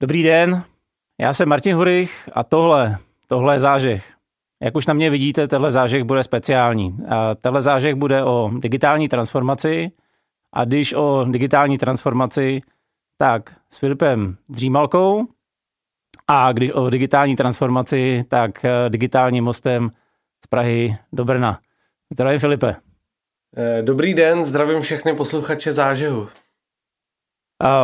Dobrý den, já jsem Martin Hurich a tohle, tohle je zážeh. Jak už na mě vidíte, tenhle zážeh bude speciální. A tenhle zážeh bude o digitální transformaci a když o digitální transformaci, tak s Filipem Dřímalkou a když o digitální transformaci, tak eh, digitálním mostem z Prahy do Brna. Zdravím Filipe. Eh, dobrý den, zdravím všechny posluchače zážehu.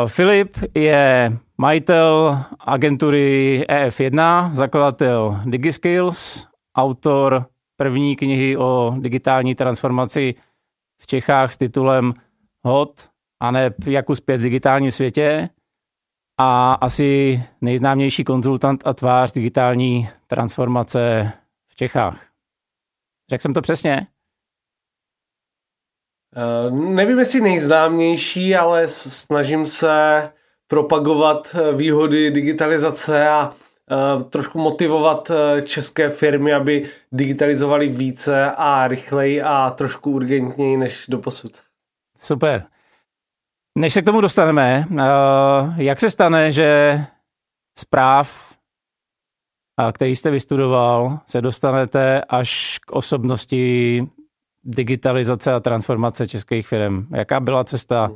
Filip je majitel agentury EF1, zakladatel DigiSkills, autor první knihy o digitální transformaci v Čechách s titulem Hot a ne jak uspět v digitálním světě a asi nejznámější konzultant a tvář digitální transformace v Čechách. Řekl jsem to přesně? Uh, nevím, jestli nejznámější, ale snažím se propagovat eh, výhody digitalizace a uh, trošku motivovat české firmy, aby digitalizovali více a rychleji a trošku urgentněji než do posud. Super. Než se k tomu dostaneme, jak se stane, že zpráv, který jste vystudoval, se dostanete až k osobnosti digitalizace a transformace českých firm? Jaká byla cesta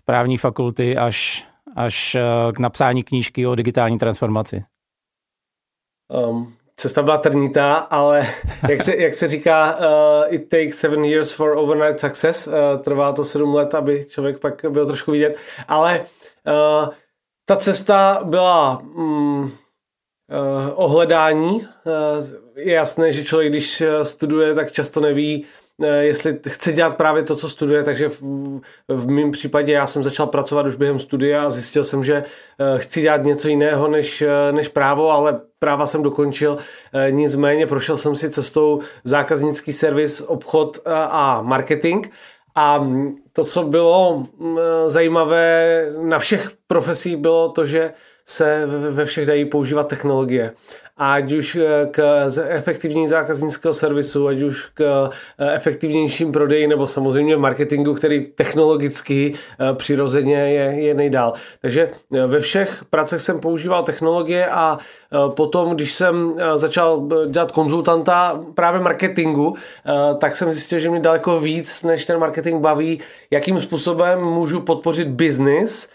z právní fakulty až, až k napsání knížky o digitální transformaci? Um, cesta byla trnitá, ale jak se, jak se říká, uh, it takes seven years for overnight success. Uh, trvá to sedm let, aby člověk pak byl trošku vidět. Ale uh, ta cesta byla um, uh, ohledání. Uh, je jasné, že člověk, když studuje, tak často neví, Eh, jestli chce dělat právě to, co studuje, takže v, v mém případě já jsem začal pracovat už během studia a zjistil jsem, že eh, chci dělat něco jiného než, eh, než právo, ale práva jsem dokončil, nicméně prošel jsem si cestou zákaznický servis, obchod a marketing. A to, co bylo mm, zajímavé na všech profesích, bylo to, že se ve všech dají používat technologie ať už eh, k efektivní zákaznického servisu, ať už k eh, efektivnějším prodeji, nebo samozřejmě v marketingu, který technologicky eh, přirozeně je, je nejdál. Takže ve všech pracech jsem používal technologie a potom, když jsem začal dělat konzultanta právě marketingu, tak jsem zjistil, že mě daleko víc než ten marketing baví, jakým způsobem můžu podpořit biznis,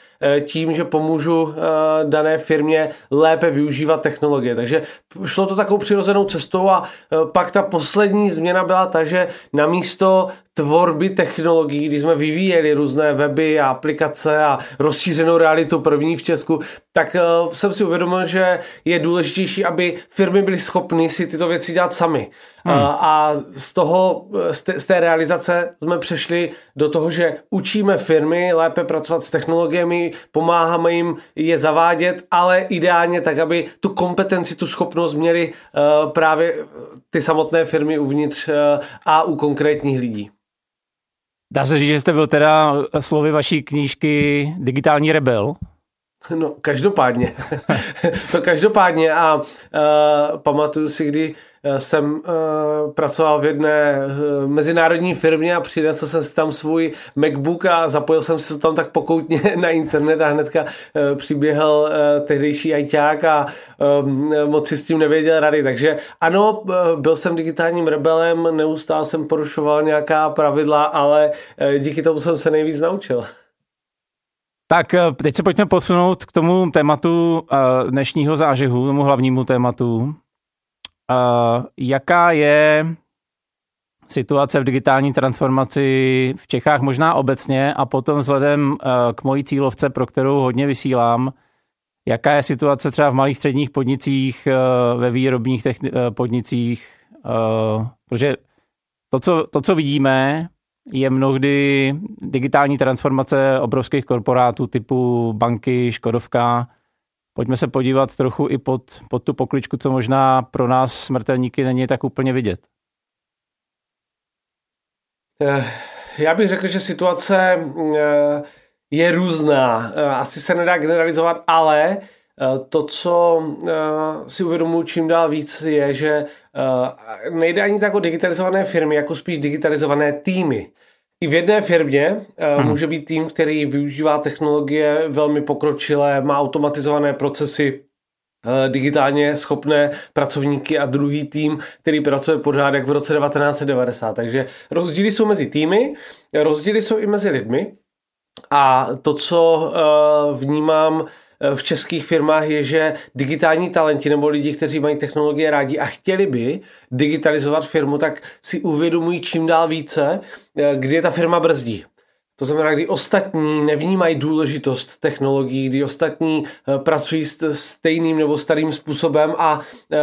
tím, že pomůžu eh, dané firmě lépe využívat technologie. Takže šlo to takovou přirozenou cestou a eh, pak ta poslední změna byla ta, že na místo tvorby technologií, když jsme vyvíjeli různé weby a aplikace a rozšířenou realitu první v Česku, tak uh, jsem si uvědomil, že je důležitější, aby firmy byly schopny si tyto věci dělat sami. Hmm. Uh, a z toho, z té, z té realizace jsme přešli do toho, že učíme firmy lépe pracovat s technologiemi, pomáháme jim je zavádět, ale ideálně tak, aby tu kompetenci, tu schopnost měly uh, právě ty samotné firmy uvnitř uh, a u konkrétních lidí. Dá se říct, že jste byl teda slovy vaší knížky Digitální rebel? No, každopádně. to každopádně a uh, pamatuju si, kdy Eh, jsem uh, pracoval v jedné uh, mezinárodní firmě a přinesl jsem si tam svůj MacBook a zapojil jsem to tam tak pokoutně na internet a hnedka uh, přiběhl uh, tehdejší ajťák a um, moc si s tím nevěděl rady. Takže ano, uh, byl jsem digitálním rebelem, neustále jsem porušoval nějaká pravidla, ale uh, díky tomu jsem se nejvíc naučil. Tak teď se pojďme posunout k tomu tématu dnešního zážihu, tomu hlavnímu tématu. Uh, jaká je situace v digitální transformaci v Čechách možná obecně a potom vzhledem k mojí cílovce, pro kterou hodně vysílám, jaká je situace třeba v malých středních podnicích, ve výrobních podnicích, protože to co, to, co vidíme, je mnohdy digitální transformace obrovských korporátů typu banky, Škodovka, Pojďme se podívat trochu i pod, pod tu pokličku, co možná pro nás smrtelníky není tak úplně vidět. Eh, já bych řekl, že situace eh, je různá. Eh, asi se nedá generalizovat, ale to, co si uvědomuji čím dál víc, je, že nejde ani tak o digitalizované firmy, jako spíš digitalizované týmy. I v jedné firmě hmm. může být tým, který využívá technologie velmi pokročilé, má automatizované procesy, eh, digitálně schopné pracovníky a druhý tým, který pracuje pořád jak v roce 1990. Takže rozdíly jsou mezi týmy, rozdíly jsou i mezi lidmi a to, co eh, vnímám v českých firmách je, že digitální talenti nebo lidi, kteří mají technologie rádi a chtěli by digitalizovat firmu, tak si uvědomují čím dál více, eh, kdy je ta firma brzdí. To znamená, kdy ostatní nevnímají důležitost technologií, kdy ostatní eh, pracují stejným nebo starým způsobem a eh,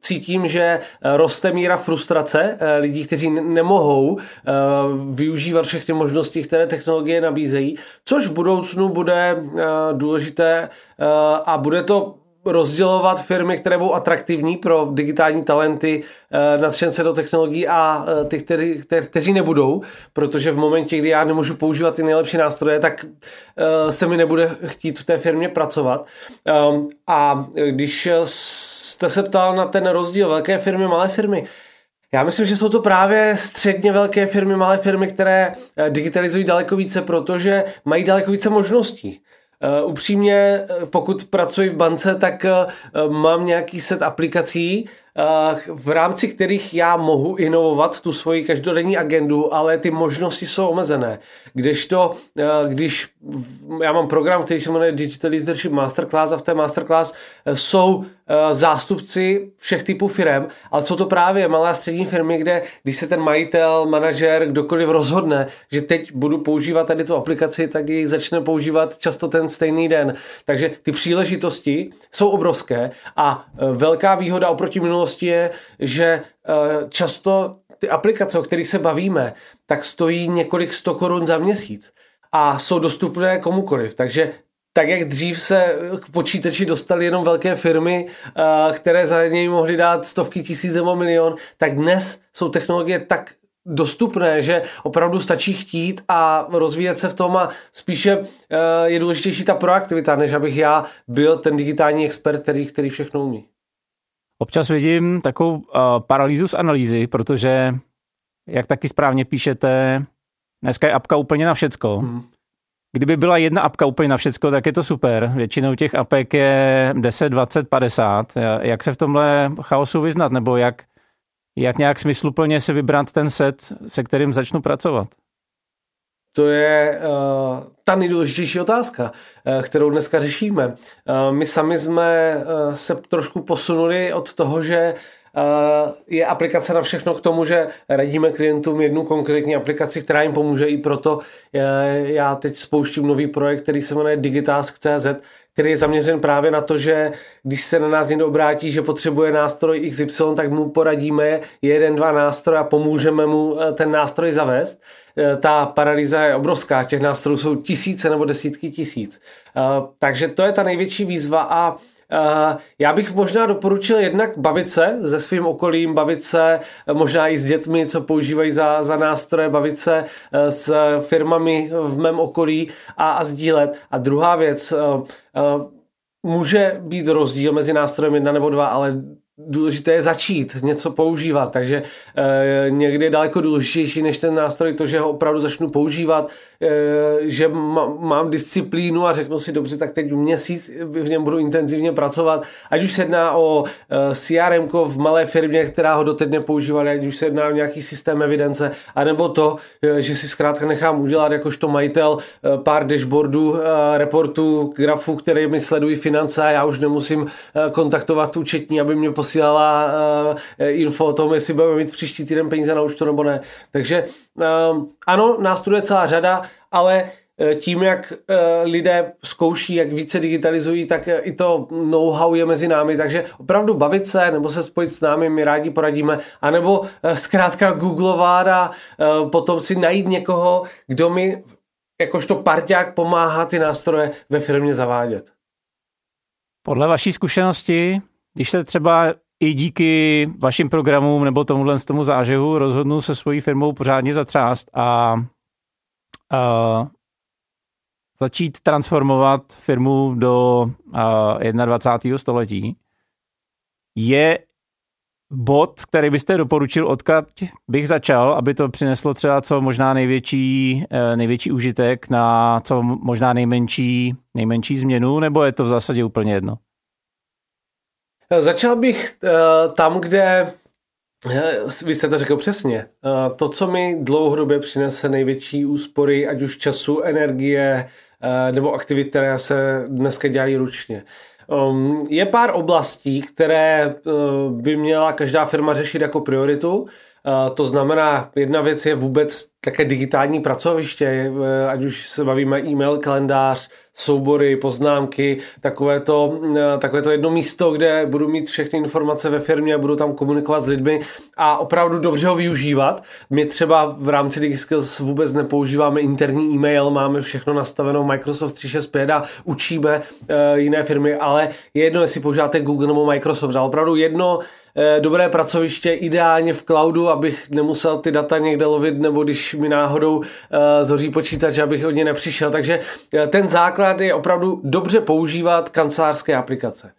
cítím, že roste míra frustrace lidí, kteří nemohou využívat všechny možnosti, které technologie nabízejí, což v budoucnu bude důležité a bude to rozdělovat firmy, které budou atraktivní pro digitální talenty, eh, nadšence do technologií a eh, ty, kteří, kteří nebudou, protože v momentě, kdy já nemůžu používat ty nejlepší nástroje, tak eh, se mi nebude chtít v té firmě pracovat. Ehm, a když jste se ptal na ten rozdíl velké firmy, malé firmy, já myslím, že jsou to právě středně velké firmy, malé firmy, které digitalizují daleko více, protože mají daleko více možností. Uh, upřímně, pokud pracuji v bance, tak uh, mám nějaký set aplikací, v rámci kterých já mohu inovovat tu svoji každodenní agendu, ale ty možnosti jsou omezené. Kdežto, když já mám program, který se jmenuje Digital Leadership Masterclass a v té Masterclass e, jsou zástupci všech typů firm, ale jsou to právě malé a střední firmy, kde když se ten majitel, manažer, kdokoliv rozhodne, že teď budu používat tady tu aplikaci, tak ji začne používat často ten stejný den. Takže ty příležitosti jsou obrovské a velká výhoda oproti minulosti minulosti je, že eh, často ty aplikace, o kterých se bavíme, tak stojí několik sto korun za měsíc a jsou dostupné komukoliv. Takže tak jak dřív se k počítači dostali jenom velké firmy, eh, které za něj mohly dát stovky tisíc nebo milion, tak dnes jsou technologie tak dostupné, že opravdu stačí chtít a rozvíjet se v tom a spíše eh, je důležitější ta proaktivita, než abych já byl ten digitální expert, který, který všechno umí. Občas vidím takovou uh, paralýzu z analýzy, protože, jak taky správně píšete, dneska je apka úplně na všecko. Hmm. Kdyby byla jedna apka úplně na všecko, tak je to super. Většinou těch apek je 10, 20, 50. Jak se v tomhle chaosu vyznat, nebo jak, jak nějak smysluplně si vybrat ten set, se kterým začnu pracovat? To je uh, ta nejdůležitější otázka, uh, kterou dneska řešíme. Uh, my sami jsme uh, se trošku posunuli od toho, že uh, je aplikace na všechno k tomu, že radíme klientům jednu konkrétní aplikaci, která jim pomůže i proto. Uh, já teď spouštím nový projekt, který se jmenuje Digitask.cz, který je zaměřen právě na to, že když se na nás někdo obrátí, že potřebuje nástroj XY, tak mu poradíme jeden, dva nástroje a pomůžeme mu ten nástroj zavést. Eh, ta paralýza je obrovská, těch nástrojů jsou tisíce nebo desítky tisíc. Eh, takže to je ta největší výzva a já bych možná doporučil jednak bavit se se svým okolím, bavit se možná i s dětmi, co používají za, za nástroje, bavit se s firmami v mém okolí a, a sdílet. A druhá věc, může být rozdíl mezi nástrojem jedna nebo dva, ale důležité je začít něco používat, takže e, někdy je daleko důležitější než ten nástroj to, že ho opravdu začnu používat, e, že má, mám disciplínu a řeknu si dobře, tak teď měsíc v něm budu intenzivně pracovat, ať už se jedná o e, CRM v malé firmě, která ho doteď nepoužívali, ať už se jedná o nějaký systém evidence, anebo to, e, že si zkrátka nechám udělat jakožto majitel e, pár dashboardů, e, reportů, grafů, které mi sledují finance a já už nemusím e, kontaktovat účetní, aby mě posílala uh, info o tom, jestli budeme mít příští týden peníze na účtu nebo ne. Takže uh, ano, nástrojů je celá řada, ale eh, tím, jak lidé zkouší, jak více digitalizují, tak i to know-how je mezi námi, takže opravdu bavit se nebo se spojit s námi, my rádi poradíme, anebo zkrátka googlovat a potom si najít někoho, kdo mi jakožto parťák pomáhá ty nástroje ve firmě zavádět. Podle vaší zkušenosti když se třeba i díky vašim programům nebo tomuhle z tomu zážehu rozhodnu se svojí firmou pořádně zatřást a, a začít transformovat firmu do a, 21. století, je bod, který byste doporučil, odkud bych začal, aby to přineslo třeba co možná největší, eh, největší užitek na co možná nejmenší, nejmenší změnu, nebo je to v zásadě úplně jedno? Začal bych uh, tam, kde vy jste to řekl přesně. To, co mi dlouhodobě přinese největší úspory, ať už času, energie nebo aktivit, které se dneska dělají ručně. Um, je pár oblastí, které by měla každá firma řešit jako prioritu. To znamená, jedna věc je vůbec také digitální pracoviště, uh, ať už se bavíme e-mail, kalendář, soubory, poznámky, takové to, eh, takové to jedno místo, kde budu mít všechny informace ve firmě, budu tam komunikovat s lidmi a opravdu dobře ho využívat. My třeba v rámci DigiSkills vůbec nepoužíváme interní e-mail, máme všechno nastaveno Microsoft 365 a učíme uh, jiné firmy, ale je jedno, jestli používáte Google nebo Microsoft, ale opravdu jedno Eh, dobré pracoviště, ideálně v cloudu, abych nemusel ty data někde lovit, nebo když mi náhodou eh, zhoří počítač, abych od ně nepřišel. Takže eh, ten základ je opravdu dobře používat kancelářské aplikace.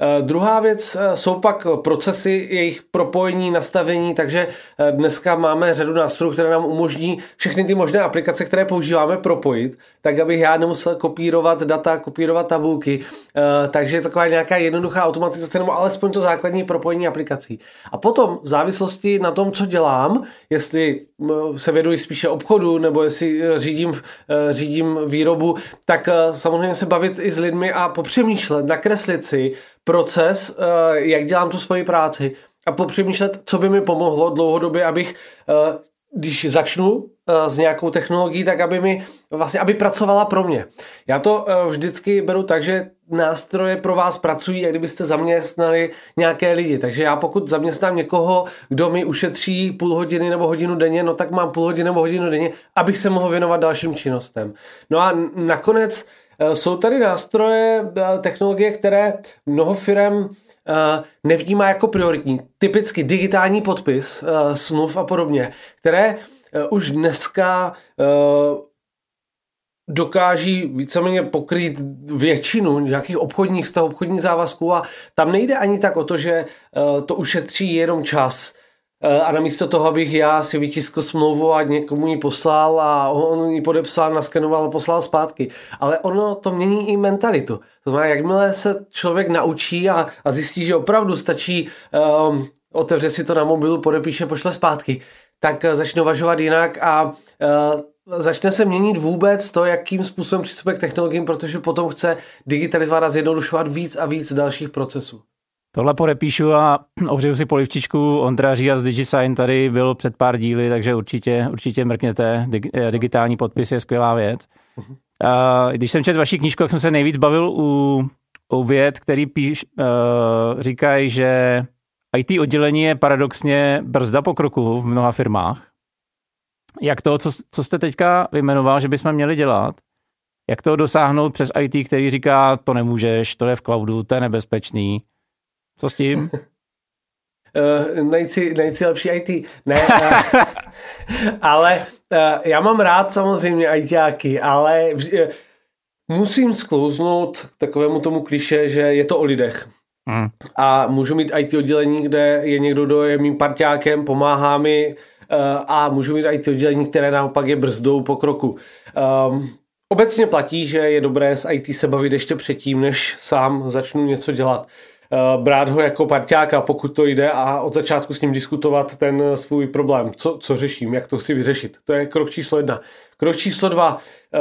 Eh, druhá věc eh, jsou pak procesy, jejich propojení, nastavení, takže eh, dneska máme řadu nástrojů, které nám umožní všechny ty možné aplikace, které používáme, propojit, tak abych já nemusel kopírovat data, kopírovat tabulky. Takže je taková nějaká jednoduchá automatizace nebo alespoň to základní propojení aplikací. A potom v závislosti na tom, co dělám, jestli se věduji spíše obchodu nebo jestli řídím, řídím výrobu, tak samozřejmě se bavit i s lidmi a popřemýšlet, nakreslit si, proces, eh, jak dělám tu svoji práci a popřemýšlet, co by mi pomohlo dlouhodobě, abych, eh, když začnu eh, s nějakou technologií, tak aby mi vlastně, aby pracovala pro mě. Já to vždycky beru tak, že nástroje pro vás pracují, jak kdybyste zaměstnali nějaké lidi. Takže já pokud zaměstnám někoho, kdo mi ušetří půl hodiny nebo hodinu denně, no tak mám půl hodiny nebo hodinu denně, abych se mohl věnovat dalším činnostem. No a nakonec jsou tady nástroje, eh, technologie, které mnoho firm eh, nevnímá jako prioritní. Typicky digitální podpis, smluv a podobně, které už dneska dokáží víceméně pokrýt většinu nějakých obchodních stav, obchodních závazků a tam nejde ani tak o to, že to ušetří jenom čas, Eh, a namísto toho, abych já si vytiskl smlouvu a někomu ji poslal a on ji podepsal, naskenoval a poslal zpátky. Ale ono to mění i mentalitu. To znamená, jakmile se člověk naučí a, a zjistí, že opravdu stačí um, otevře si to na mobilu, podepíše, pošle zpátky, tak uh, začne uvažovat jinak a uh, začne se měnit vůbec to, jakým způsobem přistupuje k technologiím, protože potom chce digitalizovat a zjednodušovat víc a víc dalších procesů. Tohle podepíšu a ohřeju si polivčičku. Ondra Žia z DigiSign tady byl před pár díly, takže určitě, určitě mrkněte. Eh, digitální podpis je skvělá věc. Uh, když jsem četl vaši knížku, tak jsem se nejvíc bavil u, u věd, který píš, uh, říkají, že IT oddělení je paradoxně brzda pokroku v mnoha firmách. Jak to, co, co jste teďka vyjmenoval, že bychom měli dělat, jak to dosáhnout přes IT, který říká, to nemůžeš, to je v cloudu, to je nebezpečný, co s tím? Uh, najít si lepší IT. Ne, uh, ale uh, já mám rád samozřejmě ITáky, ale uh, musím sklouznout k takovému tomu kliše, že je to o lidech. Mm. A můžu mít IT oddělení, kde je někdo, kdo je mým parťákem, pomáhá mi uh, a můžu mít IT oddělení, které naopak je brzdou pokroku. Um, obecně platí, že je dobré s IT se bavit ještě předtím, než sám začnu něco dělat. Eh, brát ho jako parťáka, pokud to jde a od začátku s ním diskutovat ten svůj problém, co, co řeším, jak to chci vyřešit. To je krok číslo jedna. Krok číslo dva, eh,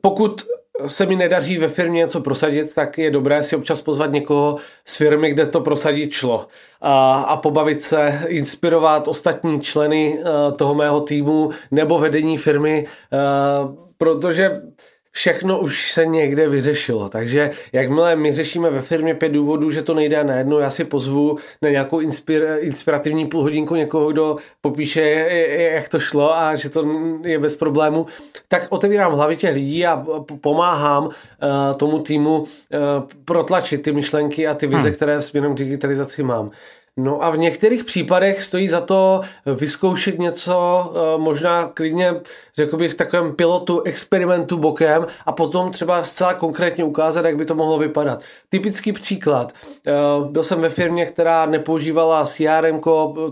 pokud se mi nedaří ve firmě něco prosadit, tak je dobré si občas pozvat někoho z firmy, kde to prosadit šlo. A, a pobavit se, inspirovat ostatní členy uh, toho mého týmu nebo vedení firmy, protože všechno už se někde vyřešilo. Takže jakmile my řešíme ve firmě pět důvodů, že to nejde najednou, já si pozvu na nějakou inspir, inspirativní půlhodinku někoho, kdo popíše, jak to šlo a že to je bez problému, tak otevírám hlavy těch lidí a pomáhám uh, tomu týmu uh, protlačit ty myšlenky a ty vize, hmm. které směrem k digitalizaci mám. No a v některých případech stojí za to vyzkoušet něco, možná klidně řekl bych, takovém pilotu, experimentu bokem a potom třeba zcela konkrétně ukázat, jak by to mohlo vypadat. Typický příklad. Eh, byl jsem ve firmě, která nepoužívala CRM,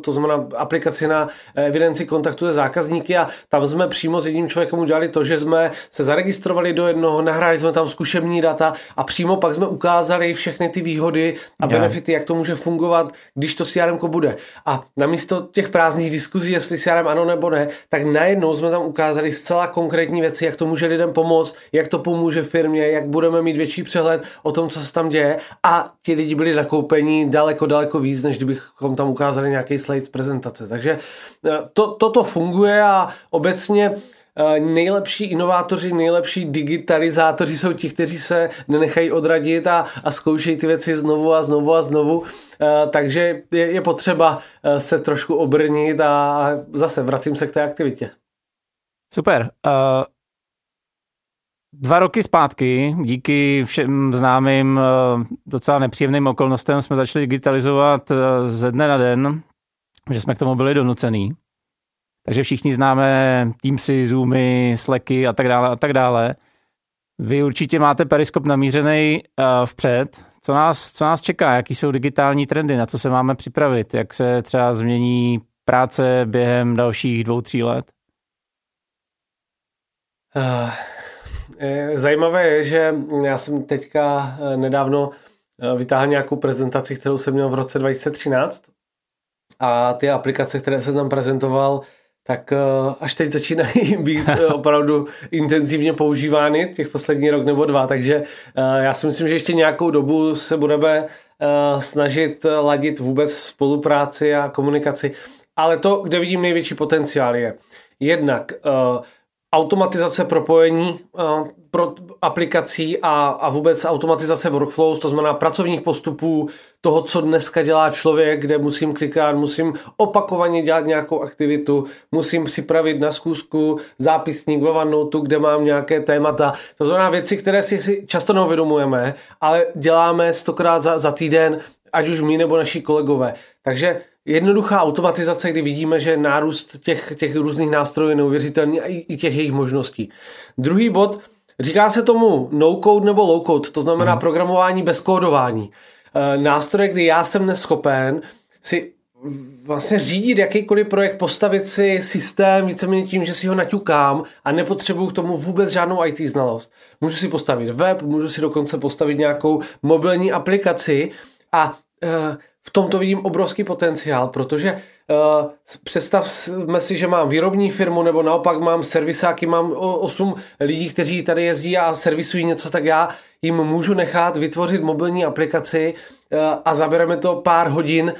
to znamená aplikaci na evidenci kontaktu se zákazníky a tam jsme přímo s jedním člověkem udělali to, že jsme se zaregistrovali do jednoho, nahráli jsme tam zkušební data a přímo pak jsme ukázali všechny ty výhody a benefity, jak to může fungovat, když to CRM bude. A namísto těch prázdných diskuzí, jestli CRM ano nebo ne, tak najednou jsme tam ukázali zcela konkrétní věci, jak to může lidem pomoct, jak to pomůže firmě, jak budeme mít větší přehled o tom, co se tam děje a ti lidi byli nakoupení daleko, daleko víc, než kdybychom tam ukázali nějaký slide z prezentace. Takže eh, to, toto funguje a obecně Eh, nejlepší inovátoři, nejlepší digitalizátoři jsou ti, kteří se nenechají odradit a, a zkoušejí ty věci znovu a znovu a znovu. Eh, takže je, je potřeba se trošku obrnit a zase vracím se k té aktivitě. Super. Uh, dva roky zpátky, díky všem známým uh, docela nepříjemným okolnostem, jsme začali digitalizovat uh, ze dne na den, že jsme k tomu byli donucený. Takže všichni známe Teamsy, Zoomy, Slacky a tak dále a tak dále. Vy určitě máte periskop namířený uh, vpřed. Co nás, co nás čeká? Jaký jsou digitální trendy? Na co se máme připravit? Jak se třeba změní práce během dalších dvou, tří let? Uh, zajímavé je, že já jsem teďka nedávno vytáhl nějakou prezentaci, kterou jsem měl v roce 2013 a ty aplikace, které jsem tam prezentoval, tak eh, až teď začínají být eh, opravdu intenzivně používány, těch poslední rok nebo dva, takže eh, já si myslím, že ještě nějakou dobu se budeme snažit ladit vůbec spolupráci a komunikaci, ale to, kde vidím největší potenciál je jednak automatizace propojení pro aplikací a, a vůbec automatizace workflows, to znamená pracovních postupů, toho, co dneska dělá člověk, kde musím klikat, musím opakovaně dělat nějakou aktivitu, musím připravit na schůzku zápisník ve OneNote, kde mám nějaké témata. To znamená věci, které si často neuvědomujeme, ale děláme stokrát za, za týden, ať už my nebo naši kolegové. Takže jednoduchá automatizace, kdy vidíme, že nárůst těch, těch různých nástrojů je neuvěřitelný a i, těch jejich možností. Druhý bod, říká se tomu no-code nebo low-code, to znamená hmm. programování bez kódování. E, nástroje, kdy já jsem neschopen si vlastně řídit jakýkoliv projekt, postavit si systém víceméně tím, že si ho naťukám a nepotřebuju k tomu vůbec žádnou IT znalost. Můžu si postavit web, můžu si dokonce postavit nějakou mobilní aplikaci a v tomto vidím obrovský potenciál, protože uh, představme si, že mám výrobní firmu nebo naopak mám servisáky, mám 8 lidí, kteří tady jezdí a servisují něco, tak já jim můžu nechat vytvořit mobilní aplikaci uh, a zabereme to pár hodin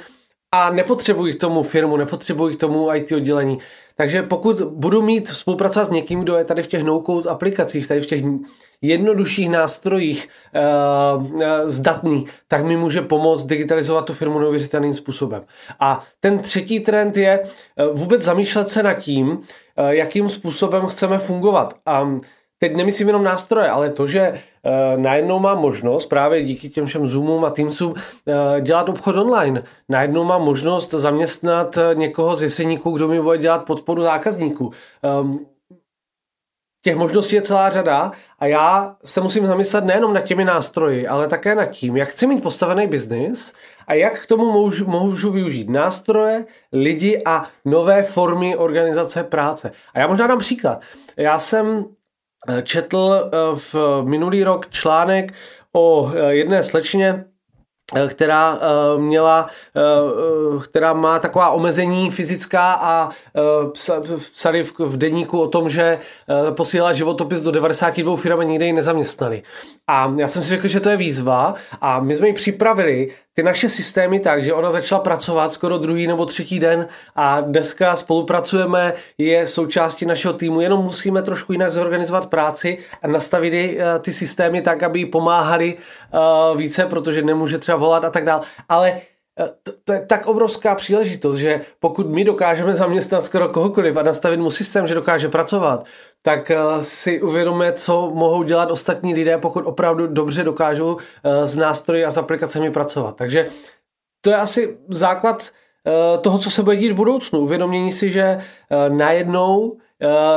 a nepotřebuji k tomu firmu, nepotřebuji k tomu IT oddělení. Takže pokud budu mít spolupracovat s někým, kdo je tady v těch no-code aplikacích, tady v těch jednodušších nástrojích uh, uh, zdatný, tak mi může pomoct digitalizovat tu firmu neuvěřitelným způsobem. A ten třetí trend je uh, vůbec zamýšlet se nad tím, uh, jakým způsobem chceme fungovat. A teď nemyslím jenom nástroje, ale to, že uh, najednou mám možnost právě díky těm všem Zoomům a Teamsům uh, dělat obchod online. Najednou mám možnost zaměstnat někoho z jeseníků, kdo mi bude dělat podporu zákazníků. Um, těch možností je celá řada a já se musím zamyslet nejenom nad těmi nástroji, ale také nad tím, jak chci mít postavený biznis a jak k tomu můžu, můžu využít nástroje, lidi a nové formy organizace práce. A já možná dám příklad. Já jsem eh, četl eh, v minulý rok článek o eh, jedné slečně, Eh, která měla, která má taková omezení fyzická a psali v, deníku o tom, že posílala životopis do 92 firm a nikdy ji nezaměstnali. A já jsem si řekl, že to je výzva a my jsme ji připravili ty naše systémy tak, že ona začala pracovat skoro druhý nebo třetí den a dneska spolupracujeme, je součástí našeho týmu, jenom musíme trošku jinak zorganizovat práci a nastavit uh, ty systémy tak, aby pomáhali uh, více, protože nemůže třeba volat a tak dále. Ale Eh, to, to je tak obrovská příležitost, že pokud my dokážeme zaměstnat skoro kohokoliv a nastavit mu systém, že dokáže pracovat, tak eh, si uvědomíme, co mohou dělat ostatní lidé, pokud opravdu dobře dokážou eh, s nástroji a s aplikacemi pracovat. Takže to je asi základ toho, co se bude dít v budoucnu. Uvědomění si, že najednou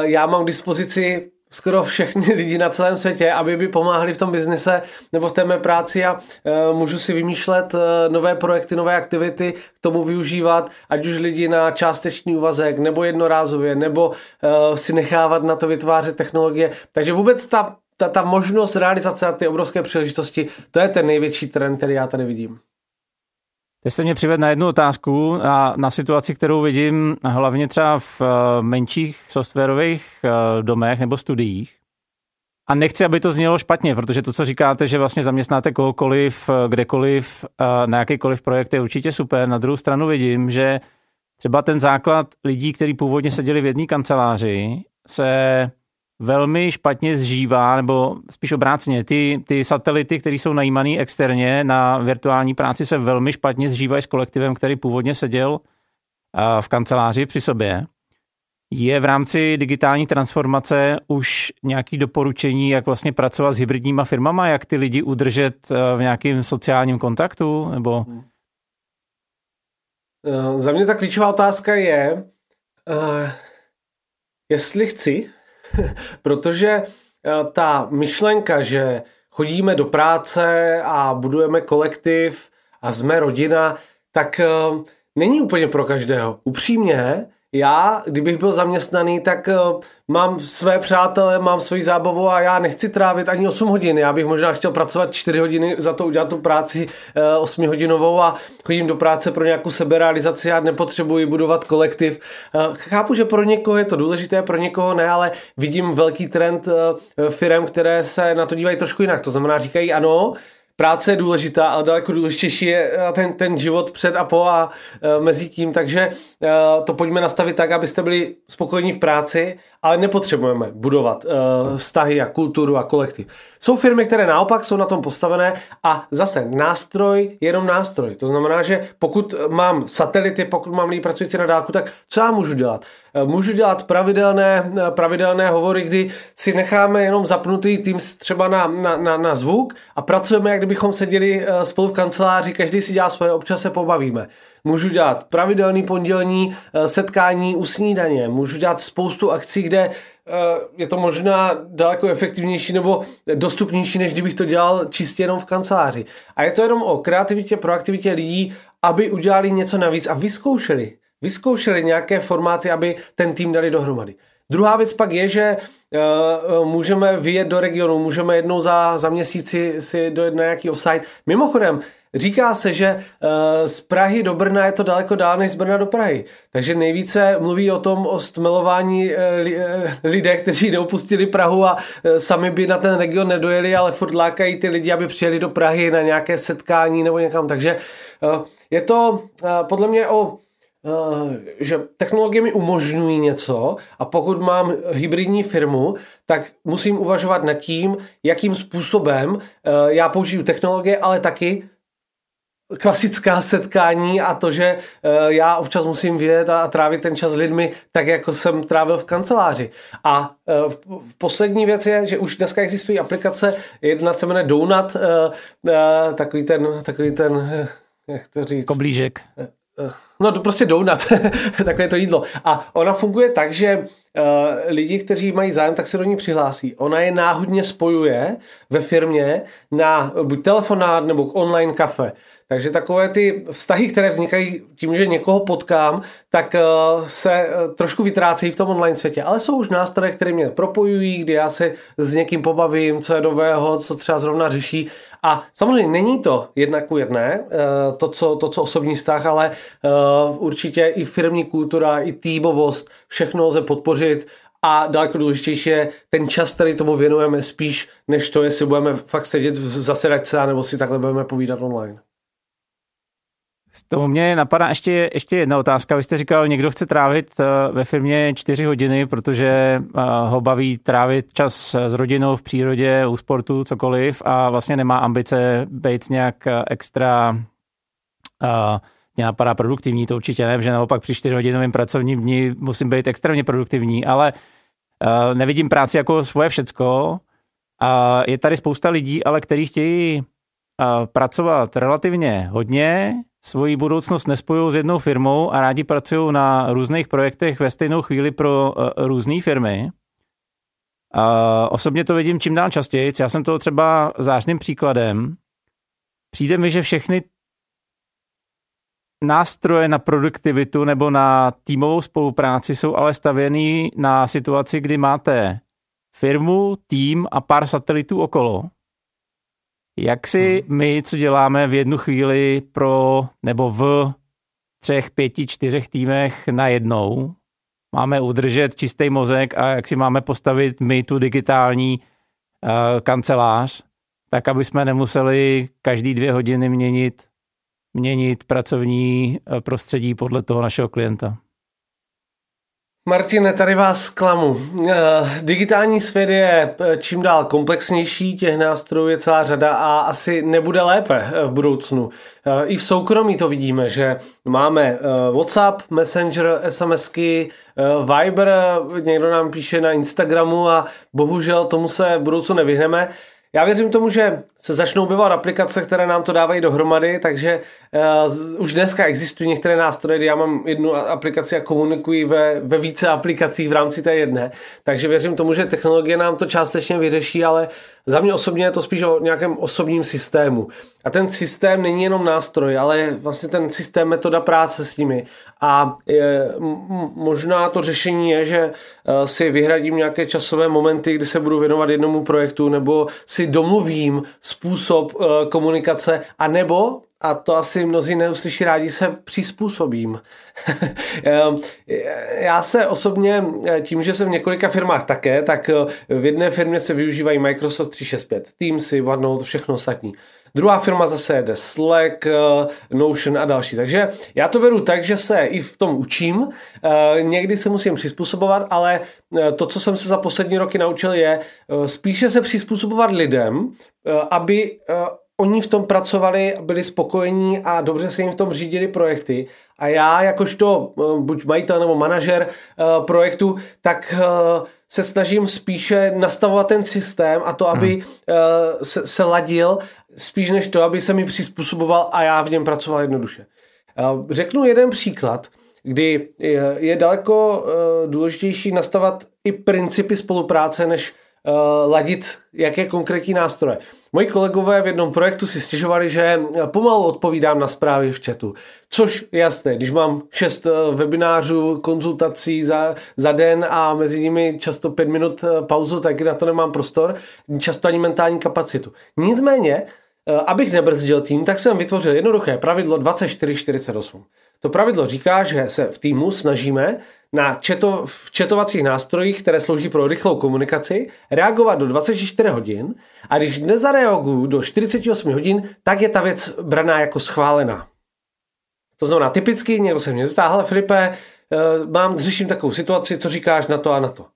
já mám k dispozici skoro všechny lidi na celém světě, aby by pomáhali v tom biznise nebo v té mé práci a uh, můžu si vymýšlet uh, nové projekty, nové aktivity, k tomu využívat, ať už lidi na částečný úvazek, nebo jednorázově, nebo uh, si nechávat na to vytvářet technologie. Takže vůbec ta, ta, ta možnost realizace a ty obrovské příležitosti, to je ten největší trend, který já tady vidím. Teď se mě přived na jednu otázku a na situaci, kterou vidím hlavně třeba v eh, menších softwarových eh, domech nebo studiích. A nechci, aby to znělo špatně, protože to, co říkáte, že vlastně zaměstnáte kohokoliv, eh, kdekoliv, na jakýkoliv projekt je určitě super. Na druhou stranu vidím, že třeba ten základ lidí, kteří původně seděli v jedné kanceláři, se velmi špatně zžívá, nebo spíš obráceně, ty, ty satelity, které jsou najímané externě na virtuální práci, se velmi špatně zžívají s kolektivem, který původně seděl v kanceláři při sobě. Je v rámci digitální transformace už nějaké doporučení, jak vlastně pracovat s hybridníma firmama, jak ty lidi udržet v nějakém sociálním kontaktu? Nebo... Eh, za mě ta klíčová otázka je, uh, jestli chci Protože eh, ta myšlenka, že chodíme do práce a budujeme kolektiv a jsme rodina, tak eh, není úplně pro každého. Upřímně, já, kdybych byl zaměstnaný, tak uh, mám své přátele, mám svoji zábavu a já nechci trávit ani 8 hodin. Já bych možná chtěl pracovat 4 hodiny, za to udělat tu práci uh, 8 hodinovou a chodím do práce pro nějakou seberealizaci, já nepotřebuji budovat kolektiv. Uh, chápu, že pro někoho je to důležité, pro někoho ne, ale vidím velký trend firm, které se na to dívají trošku jinak. To znamená, říkají ano, práce je důležitá, ale daleko důležitější je eh, ten, ten život před a po a e, mezi tím, takže e, to pojďme nastavit tak, abyste byli spokojení v práci, ale nepotřebujeme budovat e, vztahy a kulturu a kolektiv. Jsou firmy, které naopak jsou na tom postavené a zase nástroj je jenom nástroj. To znamená, že pokud mám satelity, pokud mám lidi pracující na dálku, tak co já můžu dělat? Eh, můžu dělat pravidelné, eh, pravidelné hovory, kdy si necháme jenom zapnutý tým třeba na, na, na, na zvuk a pracujeme, jak kdybychom seděli spolu v kanceláři, každý si dělá svoje, občas se pobavíme. Můžu dělat pravidelný pondělní setkání u snídaně, můžu dělat spoustu akcí, kde je to možná daleko efektivnější nebo dostupnější, než kdybych to dělal čistě jenom v kanceláři. A je to jenom o kreativitě, proaktivitě lidí, aby udělali něco navíc a vyzkoušeli vyzkoušeli nějaké formáty, aby ten tým dali dohromady. Druhá věc pak je, že uh, můžeme vyjet do regionu, můžeme jednou za, za měsíci si dojet na nějaký offsite. Mimochodem, říká se, že uh, z Prahy do Brna je to daleko dál než z Brna do Prahy. Takže nejvíce mluví o tom, o stmelování uh, li, lidé, kteří neopustili Prahu a uh, sami by na ten region nedojeli, ale furt lákají ty lidi, aby přijeli do Prahy na nějaké setkání nebo někam. Takže je to podle mě o že technologie mi umožňují něco a pokud mám hybridní firmu, tak musím uvažovat nad tím, jakým způsobem eh, já použiju technologie, ale taky klasická setkání a to, že eh, já občas musím vyjet a trávit ten čas s lidmi tak, jako jsem trávil v kanceláři. A poslední věc je, že už dneska existují aplikace, jedna se jmenuje Donut, takový ten, takový ten jak to říct? Koblížek. No to prostě donut, takové to jídlo. A ona funguje tak, že uh, lidi, kteří mají zájem, tak se do ní přihlásí. Ona je náhodně spojuje ve firmě na buď telefonát nebo online kafe. Takže takové ty vztahy, které vznikají tím, že někoho potkám, tak eh, se eh, trošku vytrácejí v tom online světě. Ale jsou už nástroje, které mě propojují, kdy já se s někým pobavím, co je nového, co třeba zrovna řeší. A samozřejmě není to jedna ku jedné, eh, to co, to, co osobní vztah, ale určitě i firmní kultura, i týmovost, všechno lze podpořit a daleko důležitější je ten čas, který tomu věnujeme spíš, než to, jestli budeme fakt sedět v zasedačce, nebo si takhle budeme povídat online. Z toho mě napadá ještě, ještě jedna otázka. Vy jste říkal, někdo chce trávit eh, ve firmě čtyři hodiny, protože eh, ho baví trávit čas s rodinou v přírodě, u sportu, cokoliv a vlastně nemá ambice být nějak eh, extra mě napadá produktivní, to určitě ne, že naopak při čtyřhodinovém pracovním dní musím být extrémně produktivní, ale nevidím práci jako svoje všecko. A je tady spousta lidí, ale kteří chtějí pracovat relativně hodně, svoji budoucnost nespojují s jednou firmou a rádi pracují na různých projektech ve stejnou chvíli pro uh, různé firmy. Uh, osobně to vidím čím dál častěji. Já jsem toho třeba zářným příkladem. Přijde mi, že všechny nástroje na produktivitu nebo na týmovou spolupráci jsou ale stavěný na situaci, kdy máte firmu, tým a pár satelitů okolo. Jak si hmm. my, co děláme v jednu chvíli pro nebo v třech, pěti, čtyřech týmech na jednou, máme udržet čistý mozek a jak si máme postavit my tu digitální uh, kancelář, tak aby jsme nemuseli každý dvě hodiny měnit, měnit pracovní eh, prostředí podle toho našeho klienta. Martine, tady vás zklamu. Eh, digitální svět je eh, čím dál komplexnější, těch nástrojů je celá řada a asi nebude lépe eh, v budoucnu. I v soukromí to vidíme, že máme WhatsApp, Messenger, SMSky, Viber, někdo nám píše na Instagramu a bohužel tomu se v budoucnu nevyhneme. Já věřím tomu, že se začnou objevovat aplikace, které nám to dávají dohromady, takže uh, už dneska existují některé nástroje, kdy já mám jednu aplikaci a komunikuji ve, ve více aplikacích v rámci té jedné. Takže věřím tomu, že technologie nám to částečně vyřeší, ale za mě osobně je to spíš o nějakém osobním systému. A ten systém není jenom nástroj, ale vlastně ten systém metoda práce s nimi. A je, možná to řešení je, že eh, si vyhradím nějaké časové momenty, kdy se budu věnovat jednomu projektu, nebo si domluvím způsob eh, komunikace, a nebo a to asi mnozí neuslyší rádi, se přizpůsobím. Ehm, já se osobně, tím, že jsem v několika firmách také, tak v jedné firmě se využívají Microsoft 365, Teamsy, OneNote, všechno ostatní. Druhá firma zase jede Slack, eh, Notion a další. Takže já to beru tak, že se i v tom učím. Eh, někdy se musím přizpůsobovat, ale eh, to, co jsem se za poslední roky naučil, je spíše se přizpůsobovat lidem, aby oni v tom pracovali, byli spokojení a dobře se jim v tom řídili projekty. A já, jakožto buď majitel nebo manažer projektu, tak se snažím spíše nastavovat ten systém a to, aby hmm. se, se ladil spíš než to, aby se mi přizpůsoboval a já v něm pracoval jednoduše. Řeknu jeden příklad, kdy je daleko eh, důležitější nastavat i principy spolupráce, než eh, ladit jaké konkrétní nástroje. Moji kolegové v jednom projektu si stěžovali, že pomalu odpovídám na zprávy v chatu. Což jasné, když mám šest eh, webinářů, konzultací za, za den a mezi nimi často pět minut pauzu, tak na to nemám prostor, často ani mentální kapacitu. Nicméně Eh, abych nebrzdil tým, tak jsem vytvořil jednoduché pravidlo 2448. To pravidlo říká, že se v týmu snažíme na četo, v četovacích nástrojích, které slouží pro rychlou komunikaci, reagovat do 24 hodin a když nezareaguju do 48 hodin, tak je ta věc braná jako schválená. To znamená, typicky někdo se mě zeptá, hele Filipe, eh, mám, řeším takovou situaci, co říkáš na to a na to.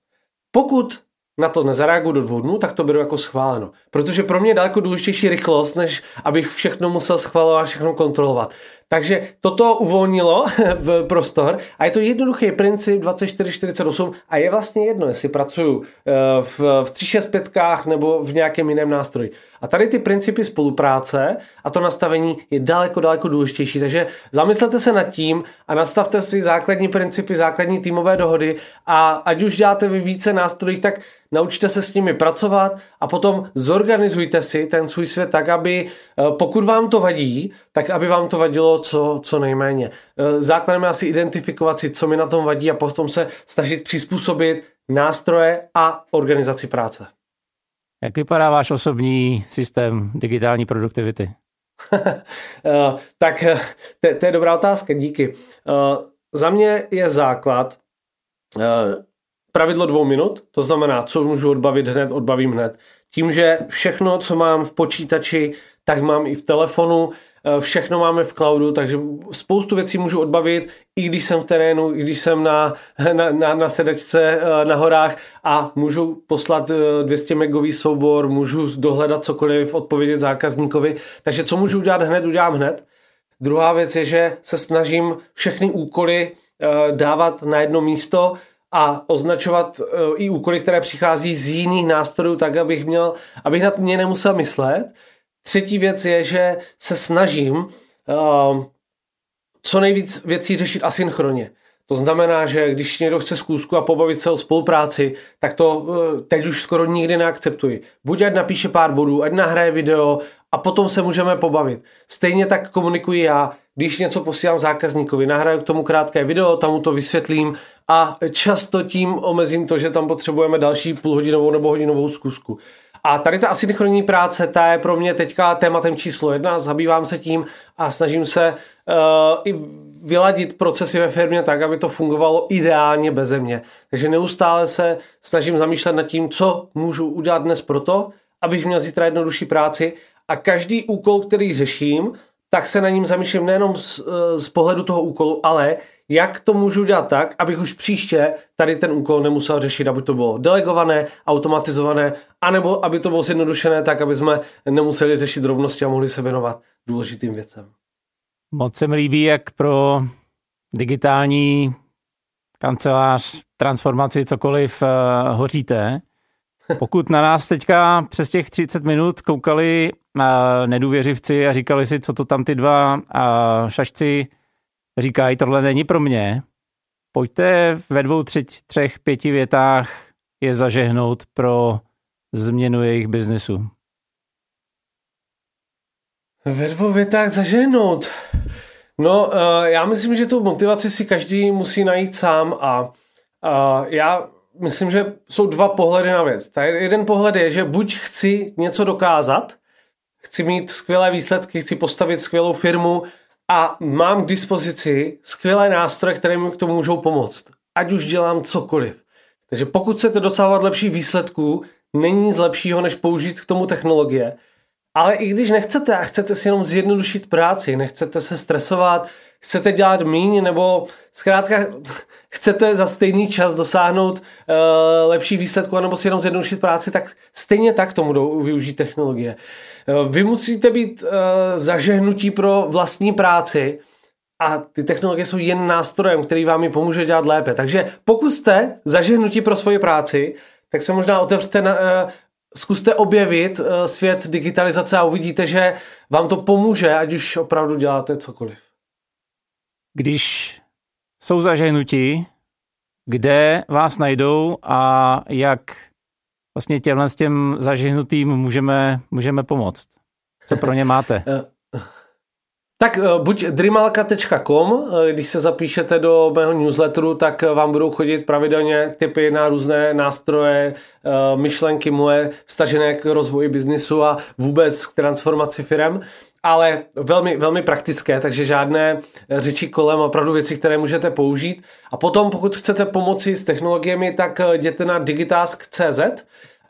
Pokud na to nezareaguju do dvou dnů, tak to beru jako schváleno. Protože pro mě je daleko důležitější rychlost, než abych všechno musel schvalovat, všechno kontrolovat. Takže toto uvolnilo v prostor a je to jednoduchý princip 2448 a je vlastně jedno, jestli pracuju eh, v, v 365 nebo v nějakém jiném nástroji. A tady ty principy spolupráce a to nastavení je daleko, daleko důležitější. Takže zamyslete se nad tím a nastavte si základní principy, základní týmové dohody a ať už děláte vy více nástrojích, tak naučte se s nimi pracovat a potom zorganizujte si ten svůj svět tak, aby eh, pokud vám to vadí, tak aby vám to vadilo co, co nejméně. Eh, základem je asi identifikovat si, co mi na tom vadí a potom se snažit přizpůsobit nástroje a organizaci práce. Jak vypadá váš osobní systém digitální produktivity? Eh, tak to, to je dobrá otázka, díky. Za mě je základ pravidlo dvou minut, to znamená, co můžu odbavit hned, odbavím hned. Tím, že všechno, co mám v počítači, tak mám i v telefonu, eh, všechno máme v cloudu, takže spoustu věcí můžu odbavit, i když jsem v terénu, i když jsem na, na, na, na sedačce eh, na horách a můžu poslat 200 eh, megový soubor, můžu dohledat cokoliv, odpovědět zákazníkovi. Takže co můžu udělat hned, udělám hned. Druhá věc je, že se snažím všechny úkoly dávat na jedno místo, a označovat i úkoly, které přichází z jiných nástrojů, tak abych měl, abych na mě nemusel myslet. Třetí věc je, že se snažím uh, co nejvíc věcí řešit asynchronně. To znamená, že když někdo chce zkusku a pobavit se o spolupráci, tak to eh, teď už skoro nikdy neakceptuji. Buď ať napíše pár bodů, ať nahraje video a potom se můžeme pobavit. Stejně tak komunikuji já, když něco posílám zákazníkovi, nahraju k tomu krátké video, tam mu to vysvětlím a často tím omezím to, že tam potřebujeme další půlhodinovou nebo hodinovou zkusku. A tady ta asynchronní práce, ta je pro mě teďka tématem číslo jedna, zabývám se tím a snažím se uh, i vyladit procesy ve firmě tak, aby to fungovalo ideálně beze mě. Takže neustále se snažím zamýšlet nad tím, co můžu udělat dnes proto, abych měl zítra jednodušší práci a každý úkol, který řeším, tak se na ním zamýšlím nejenom z, eh, z pohledu toho úkolu, ale jak to můžu dělat tak, abych už příště tady ten úkol nemusel řešit, aby to bylo delegované, automatizované, anebo aby to bylo zjednodušené tak, aby jsme nemuseli řešit drobnosti a mohli se věnovat důležitým věcem. Moc se mi líbí, jak pro digitální kancelář, transformaci, cokoliv uh, hoříte. Pokud na nás teďka přes těch 30 minut koukali uh, nedůvěřivci a říkali si, co to tam ty dva uh, šašci říkají, tohle není pro mě, pojďte ve dvou, tři, třech, pěti větách je zažehnout pro změnu jejich biznesu. Ve dvou větách zažehnout. No, uh, já myslím, že tu motivaci si každý musí najít sám a já myslím, že jsou dva pohledy na věc. Tak jeden pohled je, že buď chci něco dokázat, chci mít skvělé výsledky, chci postavit skvělou firmu a mám k dispozici skvělé nástroje, které mi k tomu můžou pomoct. Ať už dělám cokoliv. Takže pokud chcete dosahovat lepší výsledků, není nic lepšího, než použít k tomu technologie. Ale i když nechcete a chcete si jenom zjednodušit práci, nechcete se stresovat, chcete dělat míň nebo zkrátka chcete za stejný čas dosáhnout uh, lepší výsledku nebo si jenom zjednodušit práci, tak stejně tak tomu jdou využít technologie. Uh, vy musíte být uh, zažehnutí pro vlastní práci a ty technologie jsou jen nástrojem, který vám ji pomůže dělat lépe. Takže pokud jste zažehnutí pro svoji práci, tak se možná otevřete na, uh, zkuste objevit svět digitalizace a uvidíte, že vám to pomůže, ať už opravdu děláte cokoliv. Když jsou zažehnutí, kde vás najdou a jak vlastně těmhle s těm zažehnutým můžeme, můžeme pomoct? Co pro ně máte? Tak eh, buď drimalka.com, eh, když se zapíšete do mého newsletteru, tak vám budou chodit pravidelně tipy na různé nástroje, eh, myšlenky moje stažené k rozvoji biznisu a vůbec k transformaci firm ale velmi, velmi praktické, takže žádné řeči kolem, opravdu věci, které můžete použít. A potom, pokud chcete pomoci s technologiemi, tak jděte na digitask.cz,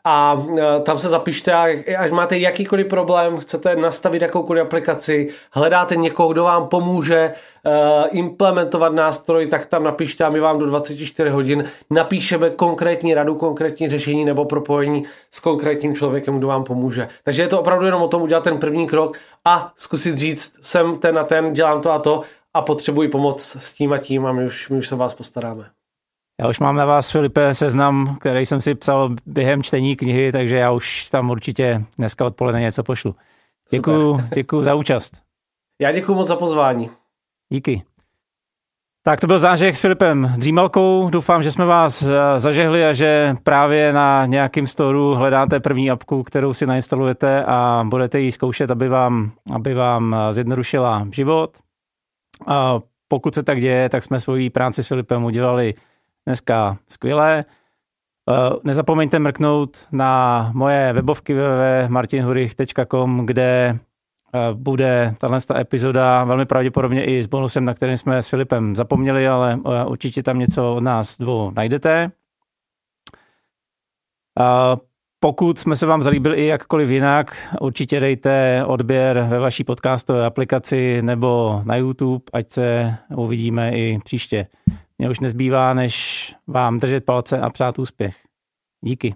a e, tam se zapište a až máte jakýkoliv problém, chcete nastavit jakoukoliv aplikaci, hledáte někoho, kdo vám pomůže uh, implementovat nástroj, tak tam napište a my vám do 24 hodin napíšeme konkrétní radu, konkrétní řešení nebo propojení s konkrétním člověkem, kdo vám pomůže. Takže je to opravdu jenom o tom udělat ten první krok a zkusit říct, jsem ten a ten, dělám to a to a potřebuji pomoc s tím a tím a my už, my už se vás postaráme. Já už mám na vás, Filipe, seznam, který jsem si psal během čtení knihy, takže já už tam určitě dneska odpoledne něco pošlu. Děkuju, děkuju za účast. Já děkuji moc za pozvání. Díky. Tak to byl zážeh s Filipem Dřímalkou. Doufám, že jsme vás eh, zažehli a že právě na nějakým storu hledáte první apku, kterou si nainstalujete a budete ji zkoušet, aby vám, aby vám eh, zjednodušila život. A pokud se tak děje, tak jsme svoji práci s Filipem udělali dneska skvělé. Eh, nezapomeňte mrknout na moje webovky www.martinhurich.com, kde eh, bude tahle epizoda velmi pravděpodobně i s bonusem, na kterým jsme s Filipem zapomněli, ale eh, určitě tam něco od nás dvou najdete. Pokud jsme se vám zalíbili i jakkoliv jinak, určitě dejte odběr ve vaší podcastové aplikaci nebo na YouTube, ať se uvidíme i příště. Mně už nezbývá, než vám držet palce a přát úspěch. Díky.